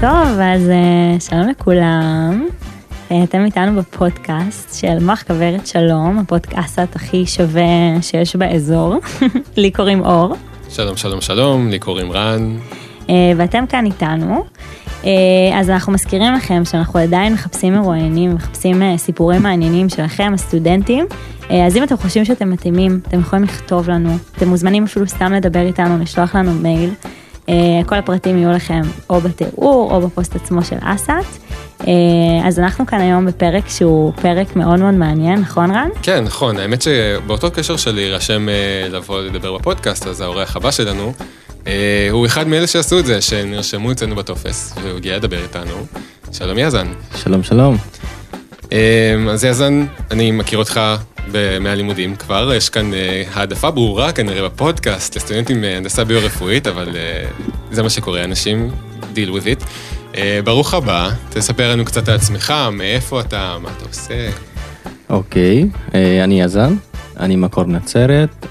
טוב, אז אה, שלום לכולם. אה, אתם איתנו בפודקאסט של מוח כוורת שלום, הפודקאסט הכי שווה שיש באזור. לי קוראים אור. שלום, שלום, שלום, לי קוראים רן. אה, ואתם כאן איתנו. אז אנחנו מזכירים לכם שאנחנו עדיין מחפשים מרואיינים, מחפשים סיפורים מעניינים שלכם, הסטודנטים. אז אם אתם חושבים שאתם מתאימים, אתם יכולים לכתוב לנו, אתם מוזמנים אפילו סתם לדבר איתנו, לשלוח לנו מייל. אה, כל הפרטים יהיו לכם או בתיאור או בפוסט עצמו של אסת. אה, אז אנחנו כאן היום בפרק שהוא פרק מאוד מאוד מעניין, נכון רן? כן, נכון, האמת שבאותו קשר שלי יירשם אה, לבוא לדבר בפודקאסט, אז האורח הבא שלנו, הוא אחד מאלה שעשו את זה, שנרשמו אצלנו בטופס, והוא הגיע לדבר איתנו. שלום יזן. שלום שלום. אז יזן, אני מכיר אותך מהלימודים כבר, יש כאן אה, העדפה ברורה כנראה בפודקאסט לסטודנטים מהנדסה ביו-רפואית, אבל אה, זה מה שקורה, אנשים deal with it. אה, ברוך הבא, תספר לנו קצת על עצמך, מאיפה אתה, מה אתה עושה. אוקיי, אני יזן, אני מקור נצרת,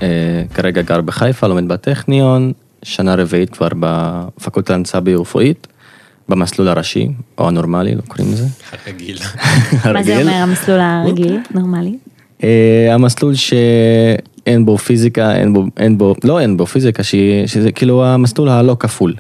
כרגע גר בחיפה, לומד בטכניון, שנה רביעית כבר בפקולטה להנדסה ביו-רפואית. במסלול הראשי, או הנורמלי, לא קוראים לזה. הרגיל. מה זה אומר המסלול הרגיל, נורמלי? אה, המסלול שאין בו פיזיקה, אין בו, אין בו, לא אין בו פיזיקה, שזה כאילו המסלול הלא כפול.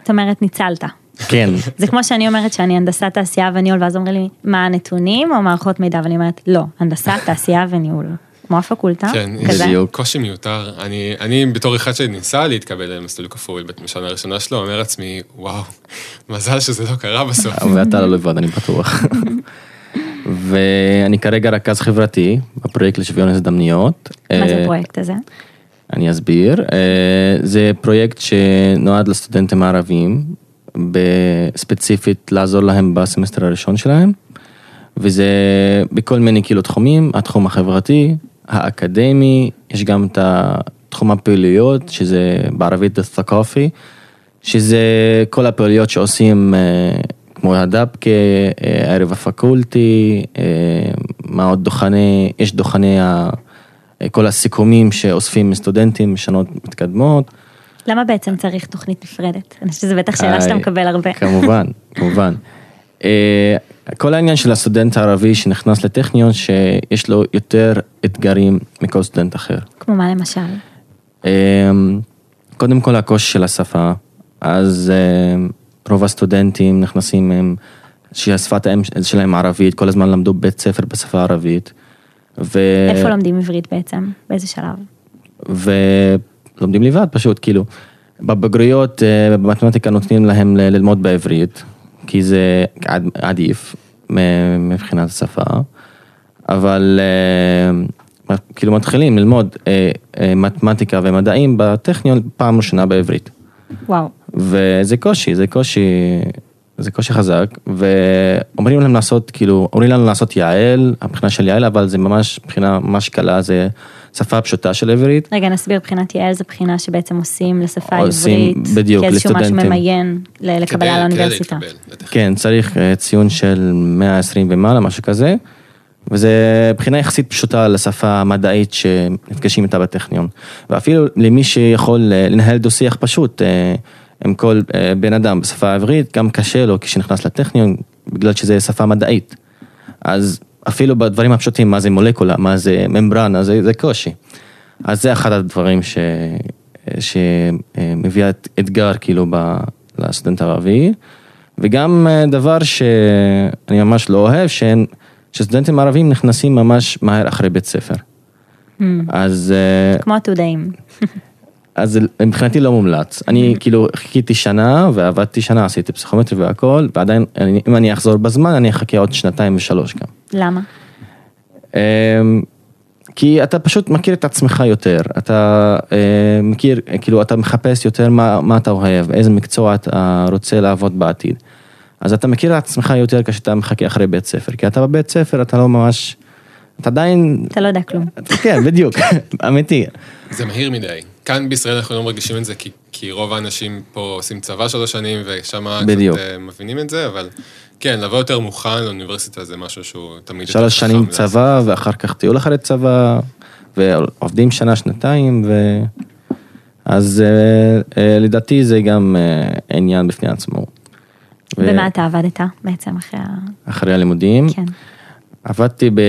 זאת אומרת ניצלת. כן. זה כמו שאני אומרת שאני הנדסת תעשייה וניהול ואז אומרים לי מה הנתונים או מערכות מידע ואני אומרת לא, הנדסת תעשייה וניהול. כמו הפקולטה, כן, כזה. בדיוק. קושי מיותר. אני, אני בתור אחד שניסה להתקבל למסלול כפול בשנה הראשונה שלו, אומר לעצמי, וואו, מזל שזה לא קרה בסוף. ואתה לא לבד, אני בטוח. ואני כרגע רכז חברתי בפרויקט לשוויון הזדמנויות. מה זה אה, הפרויקט הזה? אני אסביר. אה, זה פרויקט שנועד לסטודנטים הערבים, ספציפית לעזור להם בסמסטר הראשון שלהם, וזה בכל מיני כאילו תחומים, התחום החברתי, האקדמי, יש גם את תחום הפעילויות, שזה בערבית א-ת'קאפי, שזה כל הפעילויות שעושים אה, כמו הדאבקה, אה, ערב הפקולטי, אה, מה עוד דוכני, יש דוכני כל הסיכומים שאוספים סטודנטים משנות מתקדמות. למה בעצם צריך תוכנית נפרדת? אני חושבת שזו בטח שאלה שאתה מקבל הרבה. כמובן, כמובן. כל העניין של הסטודנט הערבי שנכנס לטכניון, שיש לו יותר אתגרים מכל סטודנט אחר. כמו מה למשל? קודם כל הקושי של השפה, אז רוב הסטודנטים נכנסים הם, שהשפת האם שלהם ערבית, כל הזמן למדו בית ספר בשפה הערבית. ו... איפה לומדים עברית בעצם? באיזה שלב? ולומדים לבד פשוט, כאילו. בבגרויות אה, במתמטיקה נותנים להם ללמוד בעברית, כי זה עדיף מבחינת השפה, אבל אה, כאילו מתחילים ללמוד אה, מתמטיקה ומדעים בטכניון פעם ראשונה בעברית. וואו. וזה קושי, זה קושי, זה קושי חזק, ואומרים להם לעשות, כאילו, אומרים לנו לעשות יעל, הבחינה של יעל, אבל זה ממש בחינה ממש קלה, זה שפה פשוטה של עברית. רגע, נסביר, בחינת יעל זה בחינה שבעצם עושים לשפה העברית, בדיוק, כאיזשהו משהו ממיין לקבלה לאוניברסיטה. כן, צריך אה, ציון של 120 ומעלה, משהו כזה. וזה בחינה יחסית פשוטה לשפה המדעית שנפגשים איתה בטכניון. ואפילו למי שיכול אה, לנהל דו שיח פשוט אה, עם כל אה, בן אדם בשפה העברית, גם קשה לו כשנכנס לטכניון, בגלל שזה שפה מדעית. אז אפילו בדברים הפשוטים, מה זה מולקולה, מה זה ממברנה, זה, זה קושי. אז זה אחד הדברים ש... שמביא אתגר כאילו ב... לסטודנט הערבי, וגם דבר שאני ממש לא אוהב, שאין... שסטודנטים ערבים נכנסים ממש מהר אחרי בית ספר. Hmm. אז... אה, כמו עתודאים. אז מבחינתי לא מומלץ. אני hmm. כאילו חיכיתי שנה ועבדתי שנה, עשיתי פסיכומטרי והכל, ועדיין אם אני אחזור בזמן אני אחכה עוד שנתיים ושלוש גם. למה? אמ, כי אתה פשוט מכיר את עצמך יותר, אתה אה, מכיר, כאילו אתה מחפש יותר מה, מה אתה אוהב, איזה מקצוע אתה רוצה לעבוד בעתיד. אז אתה מכיר את עצמך יותר כשאתה מחכה אחרי בית ספר, כי אתה בבית ספר אתה לא ממש, אתה עדיין... אתה לא יודע כלום. כן, בדיוק, אמיתי. זה מהיר מדי. כאן בישראל אנחנו לא מרגישים את זה, כי, כי רוב האנשים פה עושים צבא שלוש שנים, ושם קצת אה, מבינים את זה, אבל כן, לבוא יותר מוכן לאוניברסיטה זה משהו שהוא תמיד... שלוש שנים צבא, לעשות. ואחר כך טיול אחרי צבא, ועובדים שנה, שנתיים, ו... אז אה, אה, לדעתי זה גם עניין בפני עצמו. במה אתה עבדת בעצם אחרי ה... אחרי הלימודים. כן. עבדתי ב...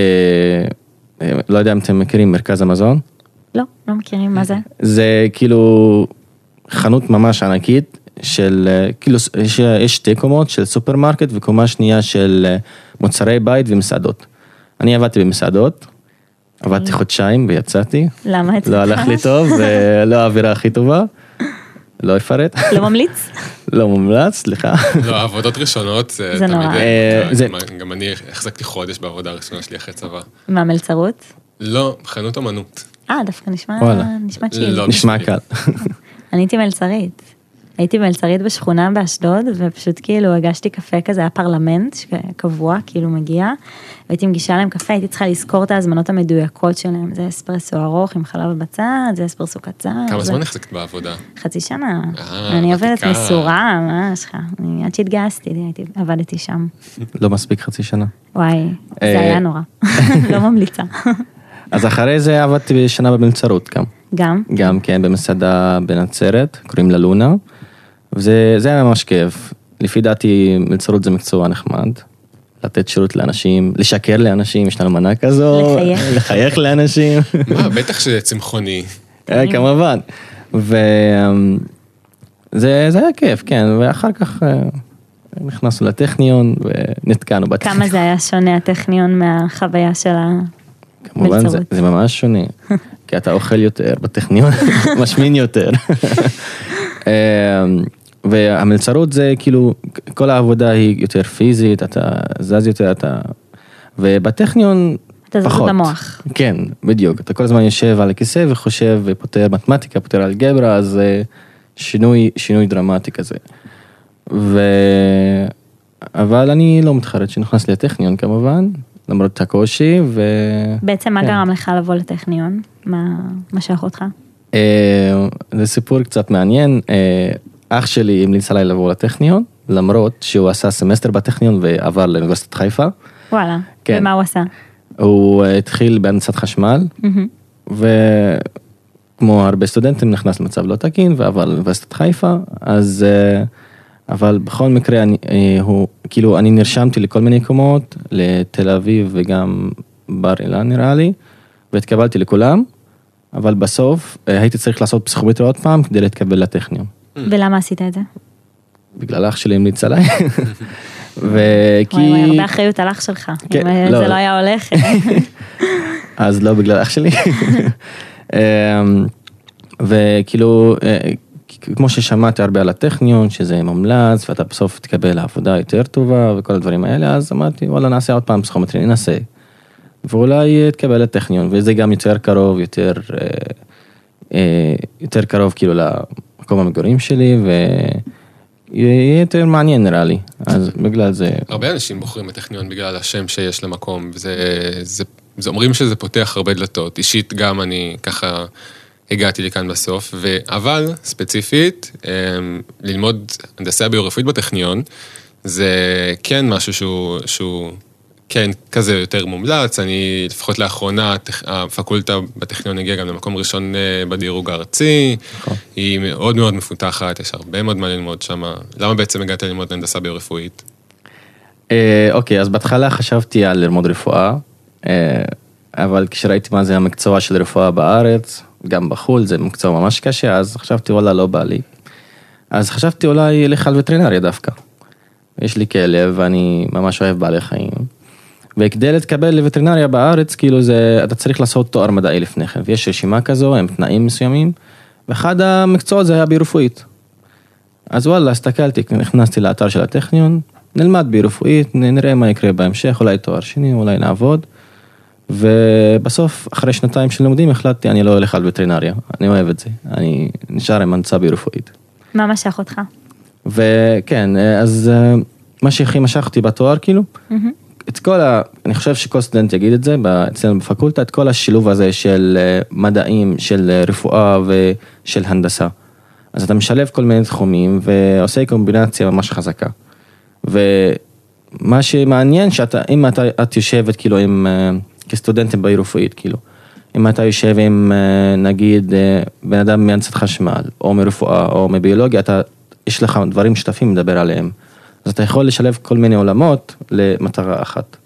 לא יודע אם אתם מכירים מרכז המזון. לא, לא מכירים מה זה. זה כאילו חנות ממש ענקית של כאילו יש, שתי קומות של סופרמרקט וקומה שנייה של אה, מוצרי בית ומסעדות. אני עבדתי במסעדות, עבדתי חודשיים ויצאתי, למה? לא הלך לי טוב ולא האווירה הכי טובה, לא אפרט, לא ממליץ? לא מומלץ, סליחה. לא, עבודות ראשונות זה זה תמיד... נורא. אה, זה- גם- גם אני החזקתי חודש בעבודה הראשונה שלי אחרי צבא. מה, מלצרות? לא, חנות אמנות. אה, דווקא נשמע. נשמע צ'יל. לא. נשמע קל. אני הייתי מלצרית. הייתי מלצרית בשכונה באשדוד, ופשוט כאילו הגשתי קפה כזה, היה פרלמנט קבוע, כאילו מגיע, והייתי מגישה להם קפה, הייתי צריכה לזכור את ההזמנות המדויקות שלהם, זה אספרסו ארוך עם חלב בצד, זה אספרסו קצר. כמה זה- זמן החזקת בעבודה? חצי שנה. אה, אני עובדת. מסורה, מה יש לך? עד שהתגייסתי, הייתי, עבדתי שם. לא מספיק חצי שנה. וואי, אה, זה היה נורא. לא ממליצה. אז אחרי זה עבדתי שנה במלצרות גם. גם? גם כן במסעדה בנצרת, קוראים לה לונה, וזה זה היה ממש כיף. לפי דעתי מלצרות זה מקצוע נחמד, לתת שירות לאנשים, לשקר לאנשים, יש לנו מנה כזו, לחייך. לחייך לאנשים, מה, בטח שזה צמחוני. אה, כמובן. וזה זה היה כיף, כן, ואחר כך אה, נכנסנו לטכניון ונתקענו בטכניון. כמה זה היה שונה הטכניון מהחוויה של ה... כמובן זה. זה ממש שונה, כי אתה אוכל יותר בטכניון, משמין יותר. והמלצרות זה כאילו, כל העבודה היא יותר פיזית, אתה זז יותר, אתה... ובטכניון אתה זז פחות. במוח. כן, בדיוק, אתה כל הזמן יושב על הכיסא וחושב ופותר מתמטיקה, פותר אלגברה, אז זה שינוי, שינוי דרמטי כזה. ו... אבל אני לא מתחרט שנכנס לי הטכניון כמובן, למרות הקושי, ו... בעצם מה כן. גרם לך לבוא לטכניון? מה משך אותך? אה, זה סיפור קצת מעניין, אה, אח שלי המליץ עליי לבוא לטכניון, למרות שהוא עשה סמסטר בטכניון ועבר לאוניברסיטת חיפה. וואלה. כן. ומה הוא עשה? הוא אה, התחיל בהנדסת חשמל, מהמם. וכמו הרבה סטודנטים נכנס למצב לא תקין ועבר לאוניברסיטת חיפה, אז אה, אבל בכל מקרה אני, אה, הוא, כאילו אני נרשמתי לכל מיני מקומות, לתל אביב וגם בר אילן נראה לי, והתקבלתי לכולם, אבל בסוף הייתי צריך לעשות פסיכומטרי עוד פעם כדי להתקבל לטכניון. ולמה עשית את זה? בגלל אח שלי המליץ עליי. וכי... וואי הרבה אחריות על אח שלך. כן, אם לא. זה לא היה הולך. אז לא בגלל אח שלי. אמ, וכאילו, אה, כמו ששמעתי הרבה על הטכניון, שזה מומלץ, ואתה בסוף תקבל עבודה יותר טובה וכל הדברים האלה, אז אמרתי, וואלה, נעשה עוד פעם פסיכומטרי, ננסה. ואולי אה, תקבל לטכניון, וזה גם יותר קרוב, יותר, אה, אה, יותר קרוב כאילו למקום המגורים שלי, ויהיה יותר מעניין נראה לי, אז בגלל זה, הרבה אנשים בוחרים בטכניון בגלל השם שיש למקום, וזה... זה, זה אומרים שזה פותח הרבה דלתות. אישית גם אני ככה הגעתי לכאן בסוף, ו... אבל ספציפית, אמ, ללמוד הנדסה ביו-רפואית בטכניון, זה כן משהו שהוא, שהוא כן כזה יותר מומלץ, אני לפחות לאחרונה, הפקולטה בטכניון הגיעה גם למקום ראשון אה, בדירוג הארצי, נכון. היא מאוד מאוד מפותחת, יש הרבה מאוד מה ללמוד שם. למה בעצם הגעת ללמוד הנדסה ביו-רפואית? אה, אוקיי, אז בהתחלה חשבתי על ללמוד רפואה, אה, אבל כשראיתי מה זה המקצוע של רפואה בארץ, גם בחו"ל, זה מקצוע ממש קשה, אז חשבתי וואלה לא בא לי. אז חשבתי אולי אלך על וטרינריה דווקא. יש לי כלב ואני ממש אוהב בעלי חיים. וכדי להתקבל לווטרינריה בארץ, כאילו זה, אתה צריך לעשות תואר מדעי לפני כן, ויש רשימה כזו עם תנאים מסוימים, ואחד המקצועות זה היה ברפואית. אז וואלה, הסתכלתי, נכנסתי לאתר של הטכניון, נלמד ברפואית, נראה מה יקרה בהמשך, אולי תואר שני, אולי נעבוד. ובסוף, אחרי שנתיים של לימודים, החלטתי, אני לא הולך על וטרינריה, אני אוהב את זה, אני נשאר עם הנדסה ברפואית. מה משך אותך? וכן, אז אה, מה שהכי משך אותי בתואר, כאילו, מהמם. את כל ה... אני חושב שכל סטודנט יגיד את זה, אצלנו בפקולטה, את כל השילוב הזה של אה, מדעים, של אה, רפואה ושל הנדסה. אז אתה משלב כל מיני תחומים ועושה קומבינציה ממש חזקה. ומה שמעניין שאתה, אם אתה, את יושבת כאילו עם, אה, כסטודנטים ברפואית, כאילו, אם אתה יושב עם נגיד בן אדם מהנדסת חשמל, או מרפואה, או מביולוגיה, אתה, יש לך דברים משותפים לדבר עליהם. אז אתה יכול לשלב כל מיני עולמות למטרה אחת.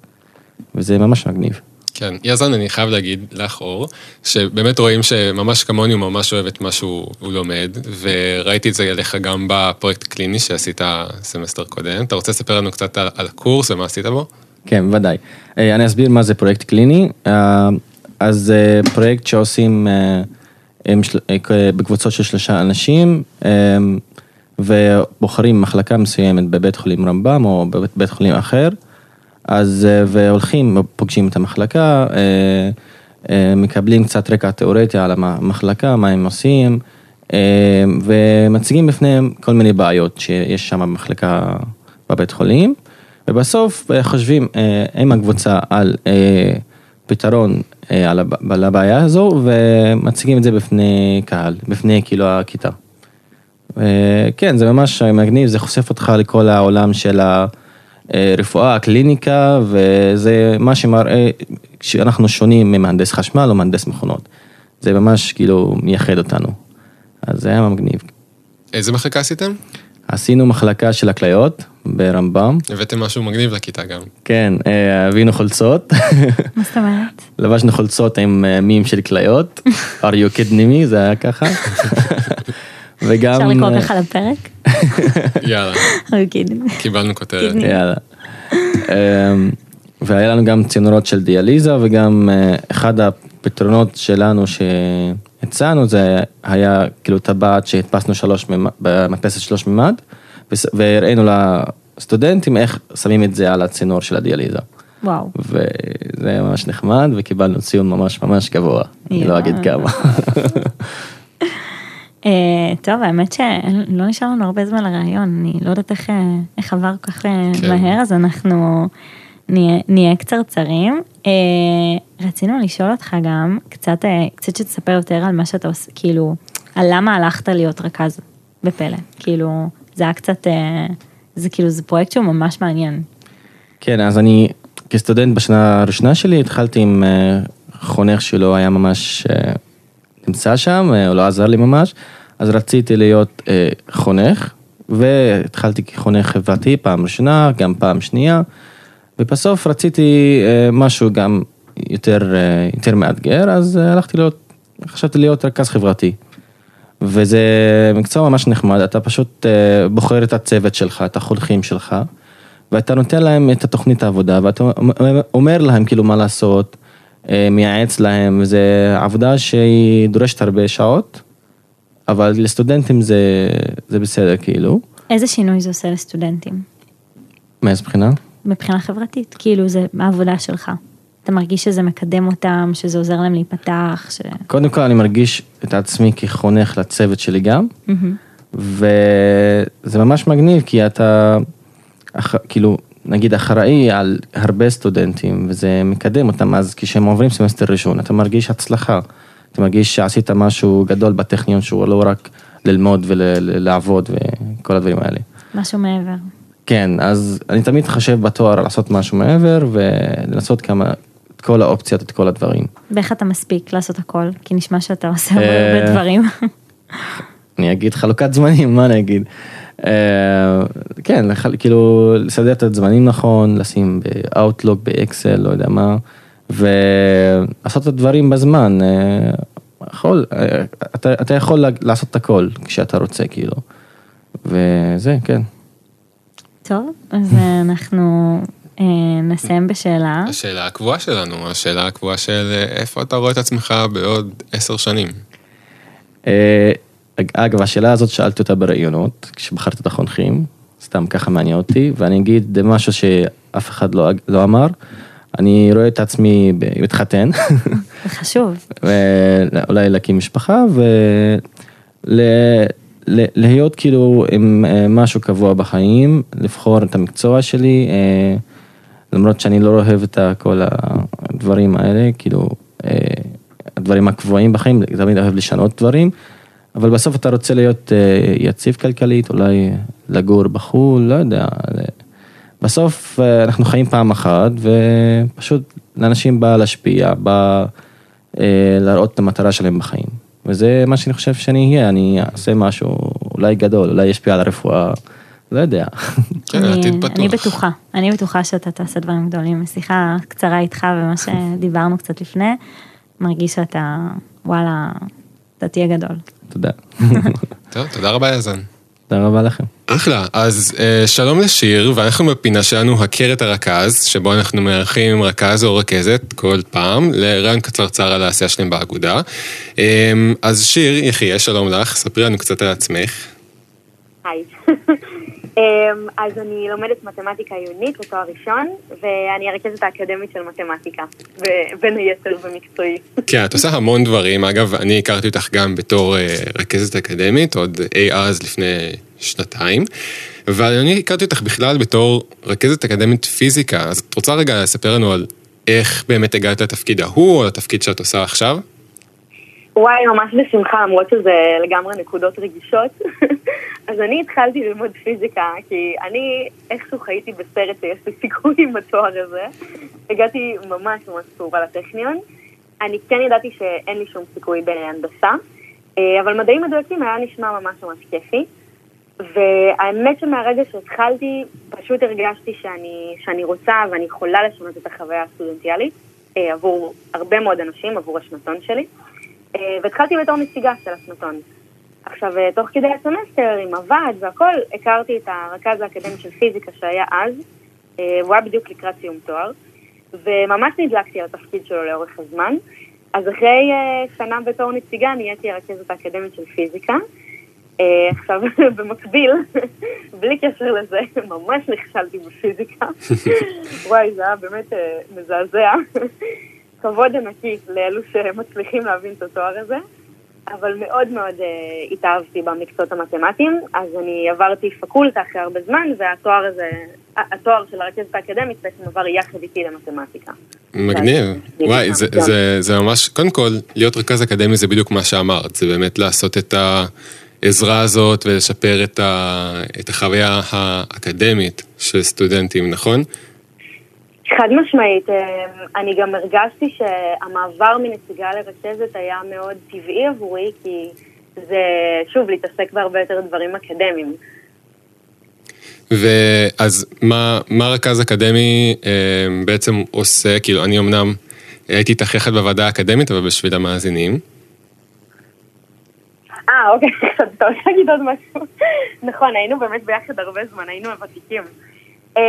וזה ממש מגניב. כן, יזן, אני חייב להגיד לך, אור, שבאמת רואים שממש כמוני הוא ממש אוהב את מה שהוא לומד, וראיתי את זה עליך גם בפרויקט קליני שעשית סמסטר קודם. אתה רוצה לספר לנו קצת על, על הקורס ומה עשית בו? כן, ודאי. אה, אני אסביר מה זה פרויקט קליני. אה, אז זה פרויקט שעושים אה, בקבוצות של שלושה אנשים, ובוחרים מחלקה מסוימת בבית חולים רמב"ם או בבית חולים אחר. אז, אה, והולכים, פוגשים את המחלקה, אה, אה, מקבלים קצת רקע תיאורטי על המחלקה, מה הם עושים, ומציגים בפניהם כל מיני בעיות שיש שם במחלקה בבית חולים, ובסוף חושבים עם הקבוצה על פתרון על הבעיה הזו, ומציגים את זה בפני קהל, בפני כאילו הכיתה. כן, זה ממש מגניב, זה חושף אותך לכל העולם של ה... אה, רפואה, קליניקה, וזה מה שמראה שאנחנו שונים ממהנדס חשמל או מהנדס מכונות. זה ממש כאילו מייחד אותנו. אז זה היה מגניב. איזה מחלקה עשיתם? עשינו מחלקה של הכליות ברמב"ם. הבאתם משהו מגניב לכיתה גם. כן, אה, הבאנו חולצות. מה זאת אומרת? לבשנו חולצות עם אה, מים של כליות, are you kidding me, זה היה ככה. וגם... אפשר לקרוא ככה לפרק? יאללה. קיבלנו כותרת. יאללה. אמ, והיה לנו גם צינורות של דיאליזה וגם אה, אחד הפתרונות שלנו שהצענו זה היה כאילו טבעת שהדפסנו שלוש במדפסת שלוש מימד והראינו לסטודנטים איך שמים את זה על הצינור של הדיאליזה. וואו. וזה היה ממש נחמד וקיבלנו ציון ממש ממש גבוה, אני לא אגיד כמה. אה, טוב, האמת שלא נשאר לנו הרבה זמן לראיון, אני לא יודעת איך, אה, איך עבר כל כך אה, כן. מהר, אז אנחנו נהיה, נהיה קצרצרים. רצינו לשאול אותך גם, קצת, קצת שתספר יותר על מה שאתה עושה, כאילו, על למה הלכת להיות רכז בפלא, כאילו, זה היה קצת, זה כאילו, זה פרויקט שהוא ממש מעניין. כן, אז אני כסטודנט בשנה הראשונה שלי התחלתי עם חונך שלו היה ממש נמצא שם, הוא לא עזר לי ממש, אז רציתי להיות אה, חונך, והתחלתי כחונך חברתי פעם ראשונה, גם פעם שנייה, ובסוף רציתי אה, משהו גם יותר, אה, יותר מאתגר, אז אה, הלכתי להיות, חשבתי להיות רכז חברתי. וזה מקצוע ממש נחמד, אתה פשוט אה, בוחר את הצוות שלך, את החונכים שלך, ואתה נותן להם את התוכנית העבודה, ואתה אומר להם כאילו מה לעשות. אה, מייעץ להם, זה עבודה שהיא דורשת הרבה שעות, אבל לסטודנטים זה, זה בסדר כאילו. איזה שינוי זה עושה לסטודנטים? מאיזה בחינה? מבחינה חברתית, כאילו זה העבודה שלך. אתה מרגיש שזה מקדם אותם, שזה עוזר להם להיפתח? ש... קודם כל אני מרגיש את עצמי כחונך לצוות שלי גם, mm-hmm. וזה ממש מגניב כי אתה, כאילו, נגיד אחראי על הרבה סטודנטים וזה מקדם אותם, אז כשהם עוברים סמסטר ראשון אתה מרגיש הצלחה, אתה מרגיש שעשית משהו גדול בטכניון שהוא לא רק ללמוד ולעבוד וכל הדברים האלה. משהו מעבר. כן, אז אני תמיד חושב בתואר לעשות משהו מעבר ולנסות כמה, את כל האופציות, את כל הדברים. ואיך אתה מספיק לעשות הכל? כי נשמע שאתה עושה הרבה אה, דברים. אני אגיד חלוקת זמנים, מה אני אגיד? אה, כן, כאילו לסדר את הזמנים נכון, לשים באוטלוק, באקסל, לא יודע מה, ולעשות את הדברים בזמן. אה, יכול, אה, אתה, אתה יכול לעשות את הכל כשאתה רוצה כאילו, וזה, כן. טוב, אז אנחנו נסיים בשאלה. השאלה הקבועה שלנו, השאלה הקבועה של איפה אתה רואה את עצמך בעוד עשר שנים. אגב, השאלה הזאת שאלתי אותה בראיונות, כשבחרתי את החונכים, סתם ככה מעניין אותי, ואני אגיד משהו שאף אחד לא, לא אמר, אני רואה את עצמי מתחתן. חשוב. ואולי להקים משפחה ולהיות כאילו עם אה, משהו קבוע בחיים, לבחור את המקצוע שלי, אה, למרות שאני לא אוהב את כל הדברים האלה, כאילו, אה, הדברים הקבועים בחיים, תמיד אוהב לשנות דברים. אבל בסוף אתה רוצה להיות אה, יציב כלכלית, אולי לגור בחו"ל, לא יודע. בסוף אה, אנחנו חיים פעם אחת, ופשוט לאנשים בא להשפיע, בא אה, להראות את המטרה שלהם בחיים. וזה מה שאני חושב שאני אהיה, אני אעשה משהו אולי גדול, אולי ישפיע על הרפואה, לא יודע. כן, אני- העתיד פתוח. אני בטוחה, אני בטוחה שאתה תעשה דברים גדולים. משיחה קצרה איתך ומה שדיברנו קצת לפני, מרגיש שאתה, וואלה, אתה תהיה גדול. תודה. טוב, תודה רבה יזן. תודה רבה לכם. אחלה, אז אה, שלום לשיר, ואנחנו בפינה שלנו הכר את הרכז, שבו אנחנו מארחים רכז או רכזת כל פעם, לרעיון קצרצר על העשייה שלהם באגודה. אה, אז שיר, יחיה, שלום לך, ספרי לנו קצת על עצמך. היי. אמ, אז אני לומדת מתמטיקה עיונית בתואר ראשון, ואני הרכזת האקדמית של מתמטיקה, בין היתר במקצועי. כן, את עושה המון דברים, אגב, אני הכרתי אותך גם בתור אה, רכזת אקדמית, עוד אי אז לפני שנתיים, אבל אני הכרתי אותך בכלל בתור רכזת אקדמית פיזיקה, אז את רוצה רגע לספר לנו על איך באמת הגעת לתפקיד ההוא, או לתפקיד שאת עושה עכשיו? וואי, ממש בשמחה, למרות שזה לגמרי נקודות רגישות. אז אני התחלתי ללמוד פיזיקה, כי אני איכשהו חייתי בסרט שיש לי סיכוי בתואר הזה. הגעתי ממש ממש צהובה לטכניון. אני כן ידעתי שאין לי שום סיכוי בהנדסה, אה, אבל מדעים מדויקים היה נשמע ממש ממש כיפי. והאמת שמהרגע שהתחלתי, פשוט הרגשתי שאני, שאני רוצה ואני יכולה לשנות את החוויה הסטודנטיאלית אה, עבור הרבה מאוד אנשים, עבור השנתון שלי. אה, והתחלתי בתור נציגה של השנתון. עכשיו, אה, תוך כדי הסמסטר, עם הוועד והכל, הכרתי את הרכז האקדמי של פיזיקה שהיה אז, אה, הוא היה בדיוק לקראת סיום תואר, וממש נדלקתי על התפקיד שלו לאורך הזמן. אז אחרי שנה בתור נציגה נהייתי הרכזת האקדמית של פיזיקה. עכשיו, במקביל, בלי קשר לזה, ממש נכשלתי בפיזיקה. וואי, זה היה באמת מזעזע. כבוד ענקי לאלו שמצליחים להבין את התואר הזה, אבל מאוד מאוד אה, התאהבתי במקצועות המתמטיים, אז אני עברתי פקולטה אחרי הרבה זמן, והתואר הזה, התואר של הרכזת האקדמית בעצם עבר יחד איתי למתמטיקה. מגניב. זה- וואי, זה, גם. זה, זה ממש, קודם כל, להיות רכז אקדמי זה בדיוק מה שאמרת, זה באמת לעשות את העזרה הזאת ולשפר את, ה, את החוויה האקדמית של סטודנטים, נכון? חד משמעית, אה, אני גם הרגשתי שהמעבר מנציגה לרכזת היה מאוד טבעי עבורי, כי זה, שוב, להתעסק בהרבה יותר דברים אקדמיים. ואז מה, מה רכז אקדמי אה, בעצם עושה? כאילו, אני אמנם הייתי יחד בוועדה האקדמית, אבל בשביל המאזינים. אה, אוקיי, אתה רוצה להגיד עוד משהו? נכון, היינו באמת ביחד הרבה זמן, היינו הוותיקים. Um,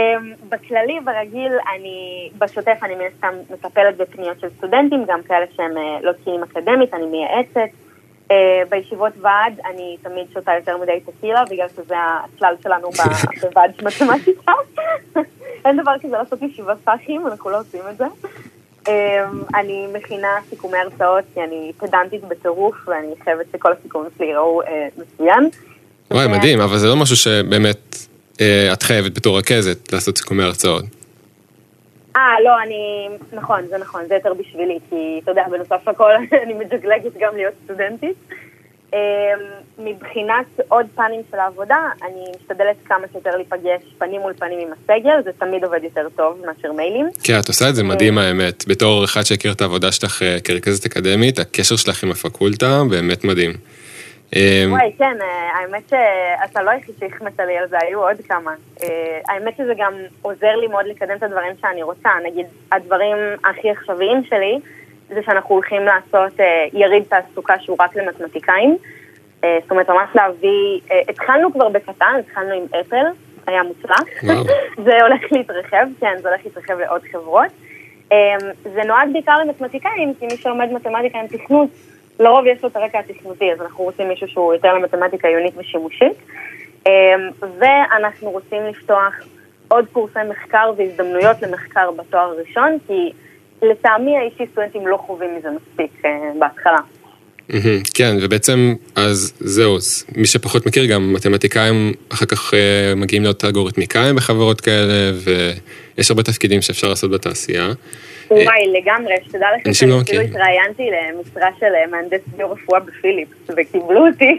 בכללי, ברגיל, אני, בשוטף אני מן הסתם מטפלת בפניות של סטודנטים, גם כאלה שהם uh, לא תקינים אקדמית, אני מייעצת. Uh, בישיבות ועד אני תמיד שותה יותר מדי טקילה, בגלל שזה הכלל שלנו בוועד של מתמטיקה. אין דבר כזה לעשות ישיבת פחים, אנחנו לא עושים את זה. Um, אני מכינה סיכומי הרצאות, כי אני פדנטית בטירוף, ואני חייבת שכל הסיכומים שלי יראו uh, מצוין. וואי, מדהים, אבל זה לא משהו שבאמת אה, את חייבת בתור רכזת לעשות סיכומי הרצאות. אה, לא, אני... נכון, זה נכון, זה יותר בשבילי, כי אתה יודע, בנוסף לכל אני מג'גלגת גם להיות סטודנטית. אמ, מבחינת עוד פנים של העבודה, אני משתדלת כמה שיותר להיפגש פנים מול פנים עם הסגל, זה תמיד עובד יותר טוב מאשר מיילים. כן, את עושה את זה מדהים האמת. בתור אחד שהכיר את העבודה שלך אה, כרכזת אקדמית, הקשר שלך עם הפקולטה באמת מדהים. אה, וואי, כן, אה, האמת שאתה לא היחיד שהחמאת לי על זה, היו עוד כמה. אה, האמת שזה גם עוזר לי מאוד לקדם את הדברים שאני רוצה. נגיד, הדברים הכי עכשוויים שלי, זה שאנחנו הולכים לעשות אה, יריד תעסוקה שהוא רק למתמטיקאים. זאת אומרת, ממש להביא... התחלנו כבר בקטן, התחלנו עם אפל, היה מוצלח. זה הולך להתרחב, כן, זה הולך להתרחב לעוד חברות. אה, זה נועד בעיקר למתמטיקאים, כי מי שלומד מתמטיקה עם תכנות, לרוב יש לו את הרקע התכנותי, אז אנחנו רוצים מישהו שהוא יותר למתמטיקה עיונית ושימושית. אה, ואנחנו רוצים לפתוח עוד קורסי מחקר והזדמנויות למחקר בתואר הראשון, כי לטעמי האישי סטודנטים לא חווים מזה מספיק אה, בהתחלה. כן, ובעצם, אז זהו, מי שפחות מכיר, גם מתמטיקאים אחר כך אה, מגיעים להיות אלגוריתמיקאים בחברות כאלה, ויש הרבה תפקידים שאפשר לעשות בתעשייה. וואי, לגמרי, שתדע לך אה, לא שאני אפילו מכירים. התראיינתי למשרה של אה, מהנדס ביו-רפואה בפיליפס, וקיבלו אותי.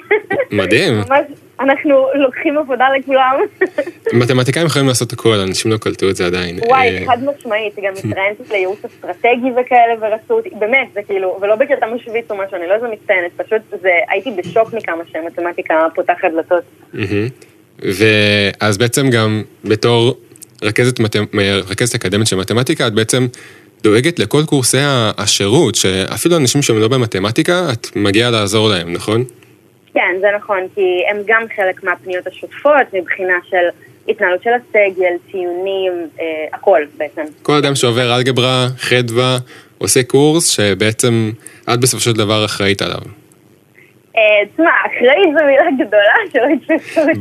מדהים. ממש, אנחנו לוקחים עבודה לכולם. מתמטיקאים יכולים לעשות הכל, אנשים לא קלטו את זה עדיין. וואי, אה, חד משמעית, גם התראיינתי לייעוץ אסטרטגי וכאלה ורצו אותי, באמת, זה כאילו, ולא בקטע משוויץ או משהו, אני לא איזה מצטיינת, פשוט זה, הייתי בשוק מכמה שמתמטיקה פותחת דלתות. ואז בעצם גם בתור רכזת, מתמ- רכזת אקדמית של מתמטיקה, את בעצם דואגת לכל קורסי השירות, שאפילו אנשים שהם לא במתמטיקה, את מגיעה לעזור להם, נכון? כן, זה נכון, כי הם גם חלק מהפניות השוטפות מבחינה של התנהלות של הסגל, ציונים, אה, הכל בעצם. כל אדם שעובר אלגברה, חדווה, עושה קורס שבעצם את בסופו של דבר אחראית עליו. אה, תשמע, אחראית זו מילה גדולה שלא יתפסו אותי.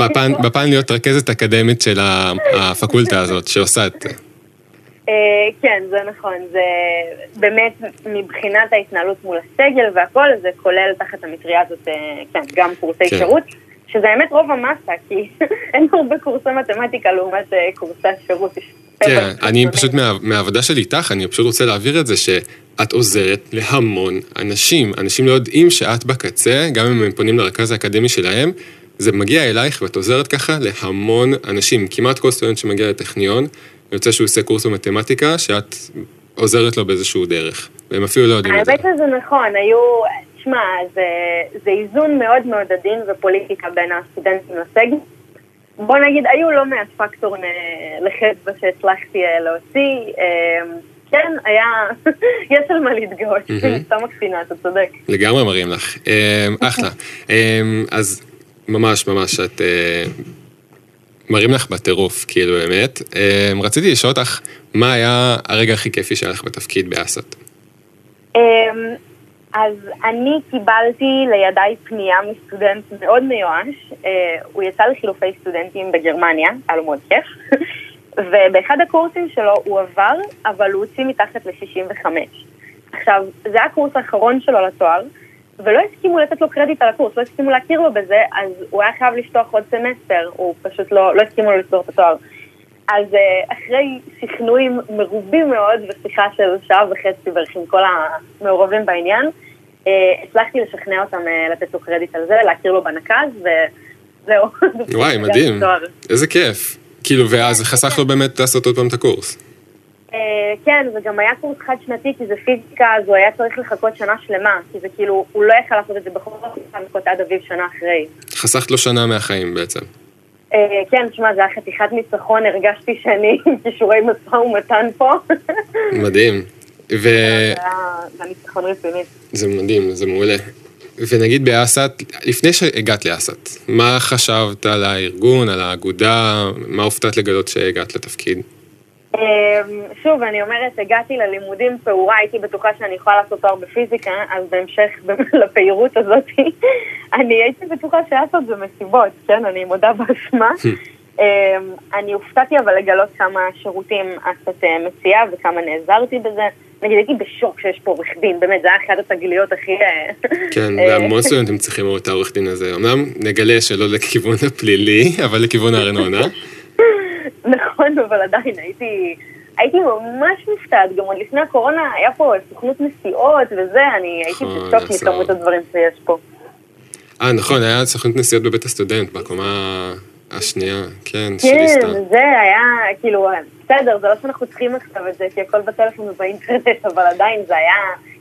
בפן, להיות רכזת אקדמית של הפקולטה הזאת, שעושה את זה. אה, כן, זה נכון, זה באמת מבחינת ההתנהלות מול הסגל והכל, זה כולל תחת המטריה הזאת, אה, כן, גם קורסי כן. שירות, שזה האמת רוב המסה, כי אין הרבה קורסי מתמטיקה לעומת אה, קורסי השירות. יש כן, אני. פשוט מה, מהעבודה שלי איתך, אני פשוט רוצה להעביר את זה שאת עוזרת להמון אנשים. אנשים לא יודעים שאת בקצה, גם אם הם פונים לרכז האקדמי שלהם, זה מגיע אלייך ואת עוזרת ככה להמון אנשים. כמעט כל סטודנט שמגיע לטכניון, יוצא שהוא עושה קורס במתמטיקה, שאת עוזרת לו באיזשהו דרך. והם אפילו לא יודעים את זה. האמת שזה נכון, היו, שמע, זה, זה איזון מאוד מאוד עדין ופוליטיקה בין הסטודנטים לסגל. בוא נגיד, היו לא מעט פקטור לחדווה שהצלחתי אה, להוציא. אה, כן, היה, יש על מה להתגאות. סתם מקצינה, אתה צודק. לגמרי מראים לך. אמ, אחלה. אמ, אז ממש ממש את... מראים לך בטירוף, כאילו באמת. אמ, רציתי לשאול אותך, מה היה הרגע הכי כיפי שהיה לך בתפקיד באס"ט? אמ, אז אני קיבלתי לידיי פנייה מסטודנט מאוד מיואש, אה, הוא יצא לחילופי סטודנטים בגרמניה, היה לו מאוד כיף, ובאחד הקורסים שלו הוא עבר, אבל הוא הוציא מתחת ל-65. עכשיו, זה הקורס האחרון שלו לתואר, ולא הסכימו לתת לו קרדיט על הקורס, לא הסכימו להכיר לו בזה, אז הוא היה חייב לפתוח עוד סמסטר, הוא פשוט לא, לא הסכימו לו לסגור את התואר. אז אה, אחרי שכנועים מרובים מאוד ושיחה של שעה וחצי בערך עם כל המעורבים בעניין, אה, הצלחתי לשכנע אותם אה, לתת לו קרדיט על זה, להכיר לו בנקז, וזהו. וואי, מדהים. איזה כיף. כאילו, ואז חסך לו באמת לעשות עוד פעם את הקורס. אה, כן, זה גם היה קורס חד שנתי, כי זה פיזיקה, אז הוא היה צריך לחכות שנה שלמה, כי זה כאילו, הוא לא יכל לעשות את זה בכל זאת, לחכות עד אביב שנה אחרי. חסכת לו שנה מהחיים בעצם. אה, כן, תשמע, זה היה חתיכת ניצחון, הרגשתי שאני עם כישורי משא ומתן פה. מדהים. ו... זה ניצחון רציני. זה מדהים, זה מעולה. ונגיד באסת, לפני שהגעת לאסת, מה חשבת על הארגון, על האגודה, מה הופתעת לגלות שהגעת לתפקיד? אמ, שוב, אני אומרת, הגעתי ללימודים פעורה, הייתי בטוחה שאני יכולה לעשות תואר בפיזיקה, אז בהמשך לפעילות הזאת, אני הייתי בטוחה שאסות זה מסיבות, כן? אני מודה באשמה. אמ, אני הופתעתי אבל לגלות כמה שירותים אסת אה, מציעה וכמה נעזרתי בזה. נגיד, הייתי בשוק שיש פה עורך דין, באמת, זה היה אחת התגליות הכי... אה, כן, אה, והמון סטודנטים צריכים לראות את העורך דין הזה. אמנם נגלה שלא לכיוון הפלילי, אבל לכיוון הארנונה. נכון, אבל עדיין הייתי, הייתי ממש מופתעת, גם עוד לפני הקורונה היה פה סוכנות נסיעות וזה, אני הייתי בשוק עשור. מכמות הדברים שיש פה. אה, נכון, היה סוכנות נסיעות בבית הסטודנט, בקומה השנייה, כן, כן. זה היה, כאילו, בסדר, זה לא שאנחנו צריכים עכשיו את זה, כי הכל בטלפון ובאינטרנט, אבל עדיין זה היה,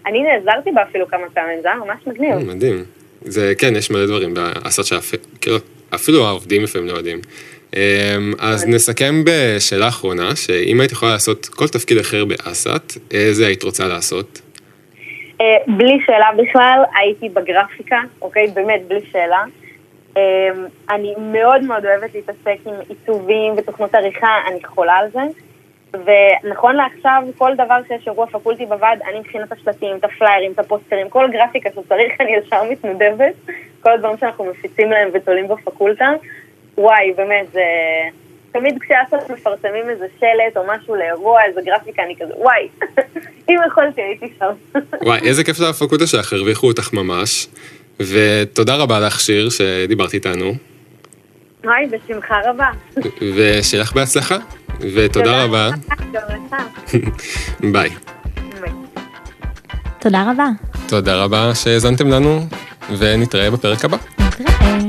אני נעזרתי בה אפילו כמה פעמים, זה היה ממש מגניב. אה, מדהים. זה, כן, יש מלא דברים באסת שאפילו אפילו העובדים לפעמים לא יודעים. אמ, אז נסכם בשאלה אחרונה, שאם היית יכולה לעשות כל תפקיד אחר באסת, איזה היית רוצה לעשות? אה, בלי שאלה בכלל, הייתי בגרפיקה, אוקיי? באמת, בלי שאלה. אה, אני מאוד מאוד אוהבת להתעסק עם עיצובים ותוכנות עריכה, אני חולה על זה. ונכון לעכשיו, כל דבר שיש אירוע פקולטי בוועד, אני את השלטים, את הפליירים, את הפוסטרים, כל גרפיקה שצריך, אני ישר מתנדבת. כל הדברים שאנחנו מפיצים להם ותולים בפקולטה. וואי, באמת, זה... תמיד כשאסף מפרסמים איזה שלט או משהו לאירוע, איזה גרפיקה, אני כזה, וואי, אם יכולתי הייתי שם. וואי, איזה כיף זה הפקולטה שלך, הרוויחו אותך ממש. ותודה רבה לך, שיר, שדיברת איתנו. וואי, בשמחה רבה. ושיהיה לך בהצלחה. ותודה רבה. ביי. תודה רבה. תודה רבה שהאזנתם לנו, ונתראה בפרק הבא. נתראה.